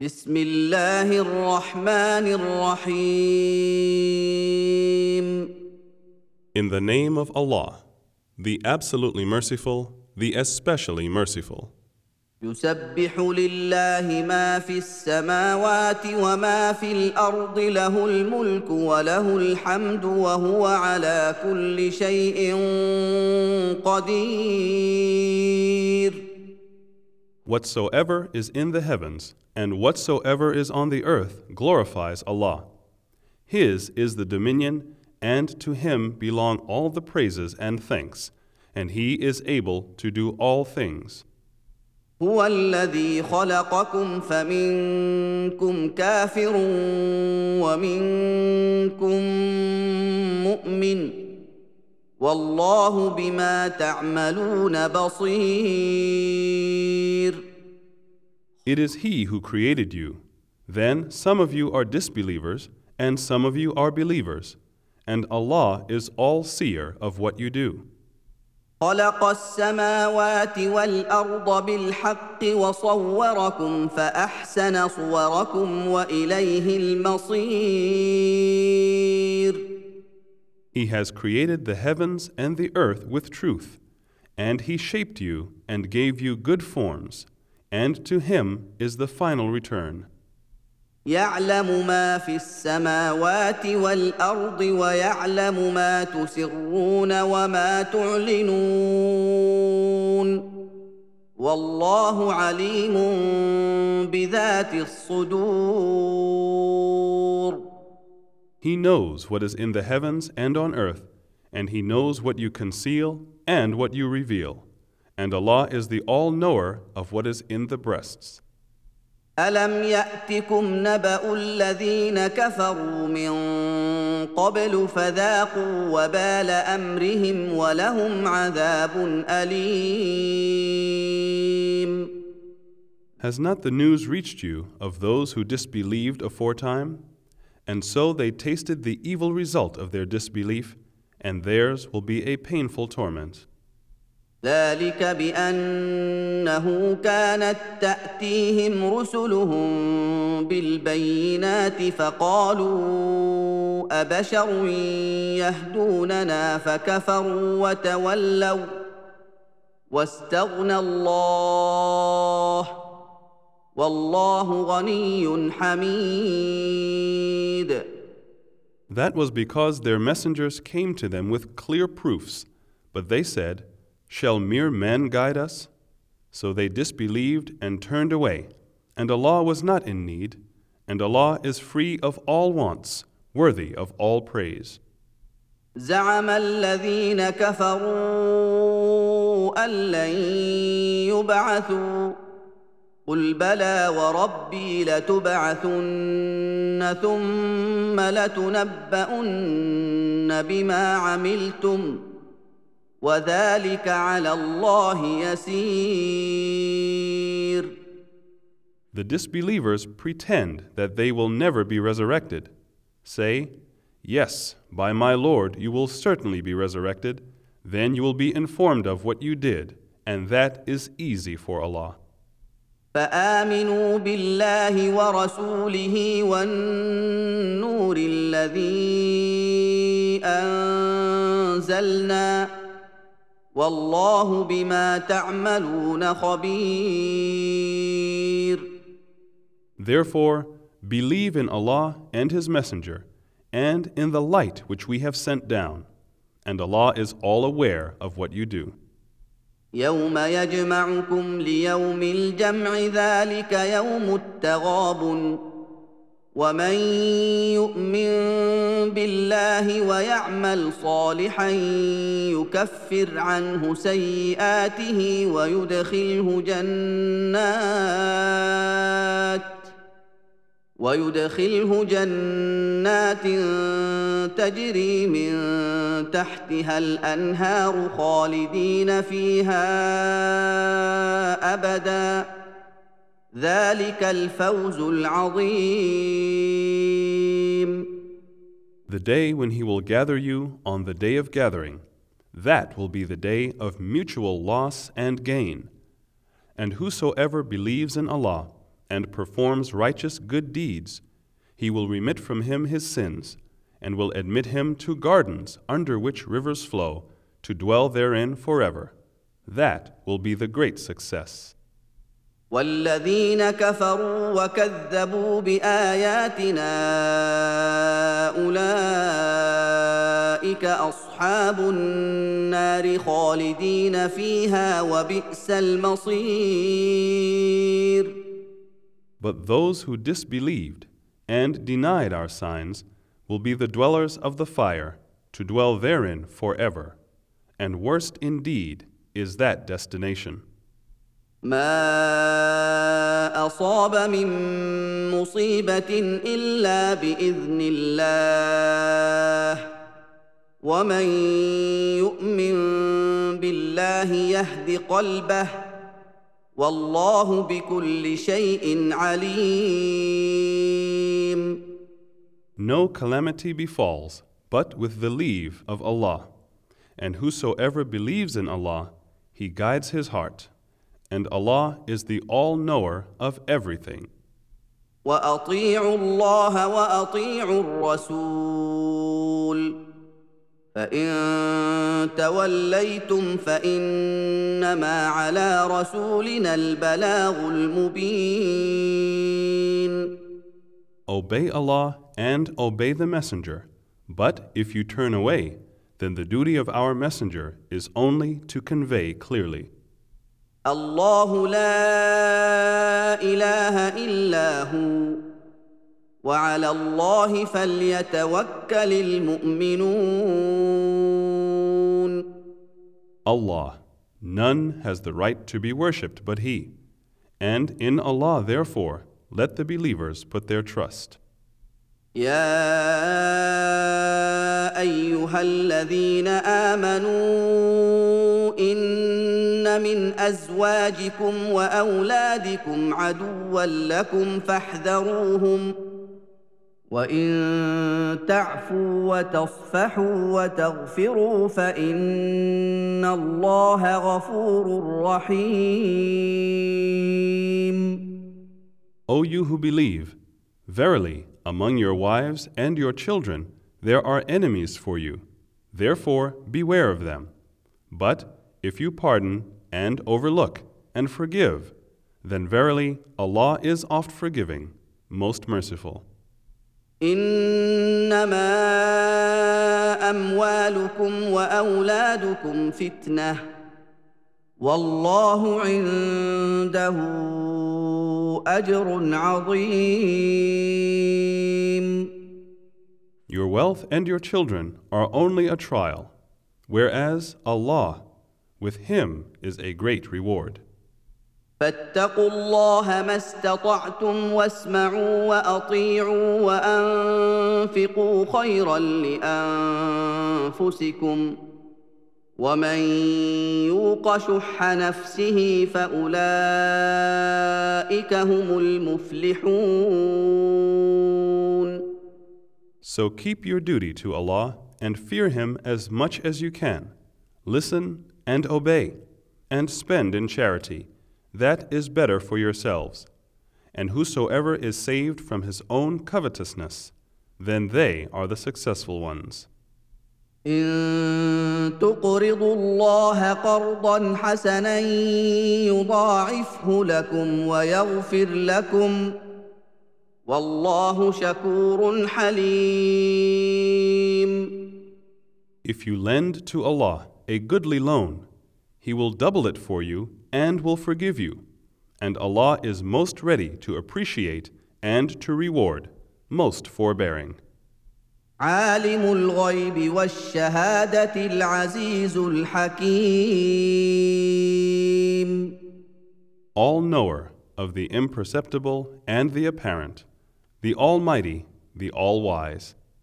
بسم الله الرحمن الرحيم In the name of Allah, the absolutely merciful, the especially merciful. يسبح لله ما في السماوات وما في الأرض له الملك وله الحمد وهو على كل شيء قدير Whatsoever is in the heavens and whatsoever is on the earth glorifies Allah. His is the dominion, and to Him belong all the praises and thanks, and He is able to do all things. هو الذي خلقكم فمنكم كافر ومنكم مؤمن والله بما تعملون بصير It is He who created you. Then some of you are disbelievers, and some of you are believers, and Allah is all seer of what you do. خلق السماوات والارض بالحق وصوركم فاحسن صوركم واليه المصير He has created the heavens and the earth with truth, and He shaped you and gave you good forms, and to Him is the final return. يعلم ما في السماوات والارض ويعلم ما تسرون وما تعلنون والله عليم بذات الصدور He knows what is in the heavens and on earth, and He knows what you conceal and what you reveal. And Allah is the all knower of what is in the breasts. الم ياتكم نبا الذين كفروا من قبل فذاقوا وبال امرهم ولهم عذاب اليم Has not the news reached you of those who disbelieved aforetime? And so they tasted the evil result of their disbelief, and theirs will be a painful torment. ذلك بانه كانت تاتيهم رسلهم بالبينات فقالوا ابشر يهدوننا فكفروا وتولوا واستغنى الله والله غني حميد That was because their messengers came to them with clear proofs, but they said, Shall mere men guide us? So they disbelieved and turned away, and Allah was not in need, and Allah is free of all wants, worthy of all praise. زعم الذين كفروا ان لن يبعثوا قل بلى وربي لتبعثن ثم لتنبؤن بما عملتم وذلك على الله يسير The disbelievers pretend that they will never be resurrected. Say, Yes, by my Lord, you will certainly be resurrected. Then you will be informed of what you did, and that is easy for Allah. فامنوا بالله ورسوله والنور الذي انزلنا والله بما تعملون خبير Therefore, believe in Allah and His Messenger, and in the light which we have sent down, and Allah is all aware of what you do. يوم يجمعكم ليوم الجمع ذلك يوم التغابن. ومن يؤمن بالله ويعمل صالحا يكفر عنه سيئاته ويدخله جنات ويدخله جنات تجري من تحتها الانهار خالدين فيها ابدا ذلك الفوز العظيم The day when He will gather you on the day of gathering, that will be the day of mutual loss and gain. And whosoever believes in Allah and performs righteous good deeds, he will remit from him his sins, and will admit him to gardens under which rivers flow, to dwell therein forever. That will be the great success. والذين كفروا وكذبوا باياتنا اولئك اصحاب النار خالدين فيها وبئس المصير But those who disbelieved and denied our signs will be the dwellers of the fire, to dwell therein forever. And worst indeed is that destination. ما اصاب من مصيبه الا باذن الله ومن يؤمن بالله يهد قلبه والله بكل شيء عليم No calamity befalls but with the leave of Allah. And whosoever believes in Allah, He guides his heart. And Allah is the all knower of everything. واطيعوا الله واطيعوا الرسول فان توليتم فانما على رسولنا البلاغ المبين Obey Allah and obey the Messenger. But if you turn away, then the duty of our Messenger is only to convey clearly. الله لا اله الا هو وعلى الله فليتوكل المؤمنون Allah, none has the right to be worshipped but He. And in Allah, therefore, let the believers put their trust. يا ايها الذين امنوا ان من ازواجكم واولادكم عدوا لكم فاحذروهم وان تعفوا وتصفحوا وتغفروا فان الله غفور رحيم O you who believe, verily, among your wives and your children there are enemies for you. Therefore, beware of them. But if you pardon and overlook and forgive, then verily Allah is oft forgiving, most merciful. انما اموالكم واولادكم فتنه والله عنده اجر عظيم Your wealth and your children are only a trial, whereas Allah, with Him is a great reward. فاتقوا الله ما استطعتم واسمعوا وأطيعوا وأنفقوا خيرا لأنفسكم ومن يوق شح نفسه فأولئك هم المفلحون So keep your duty to Allah and fear Him as much as you can. Listen and obey, and spend in charity. That is better for yourselves. And whosoever is saved from his own covetousness, then they are the successful ones. ان تقرضوا الله قرضا حسنا يضاعفه لكم ويغفر لكم والله شكور حليم If you lend to Allah a goodly loan, He will double it for you and will forgive you. And Allah is most ready to appreciate and to reward, most forbearing. عالم الغيب والشهادة العزيز الحكيم All knower of the imperceptible and the apparent, the Almighty, the All Wise.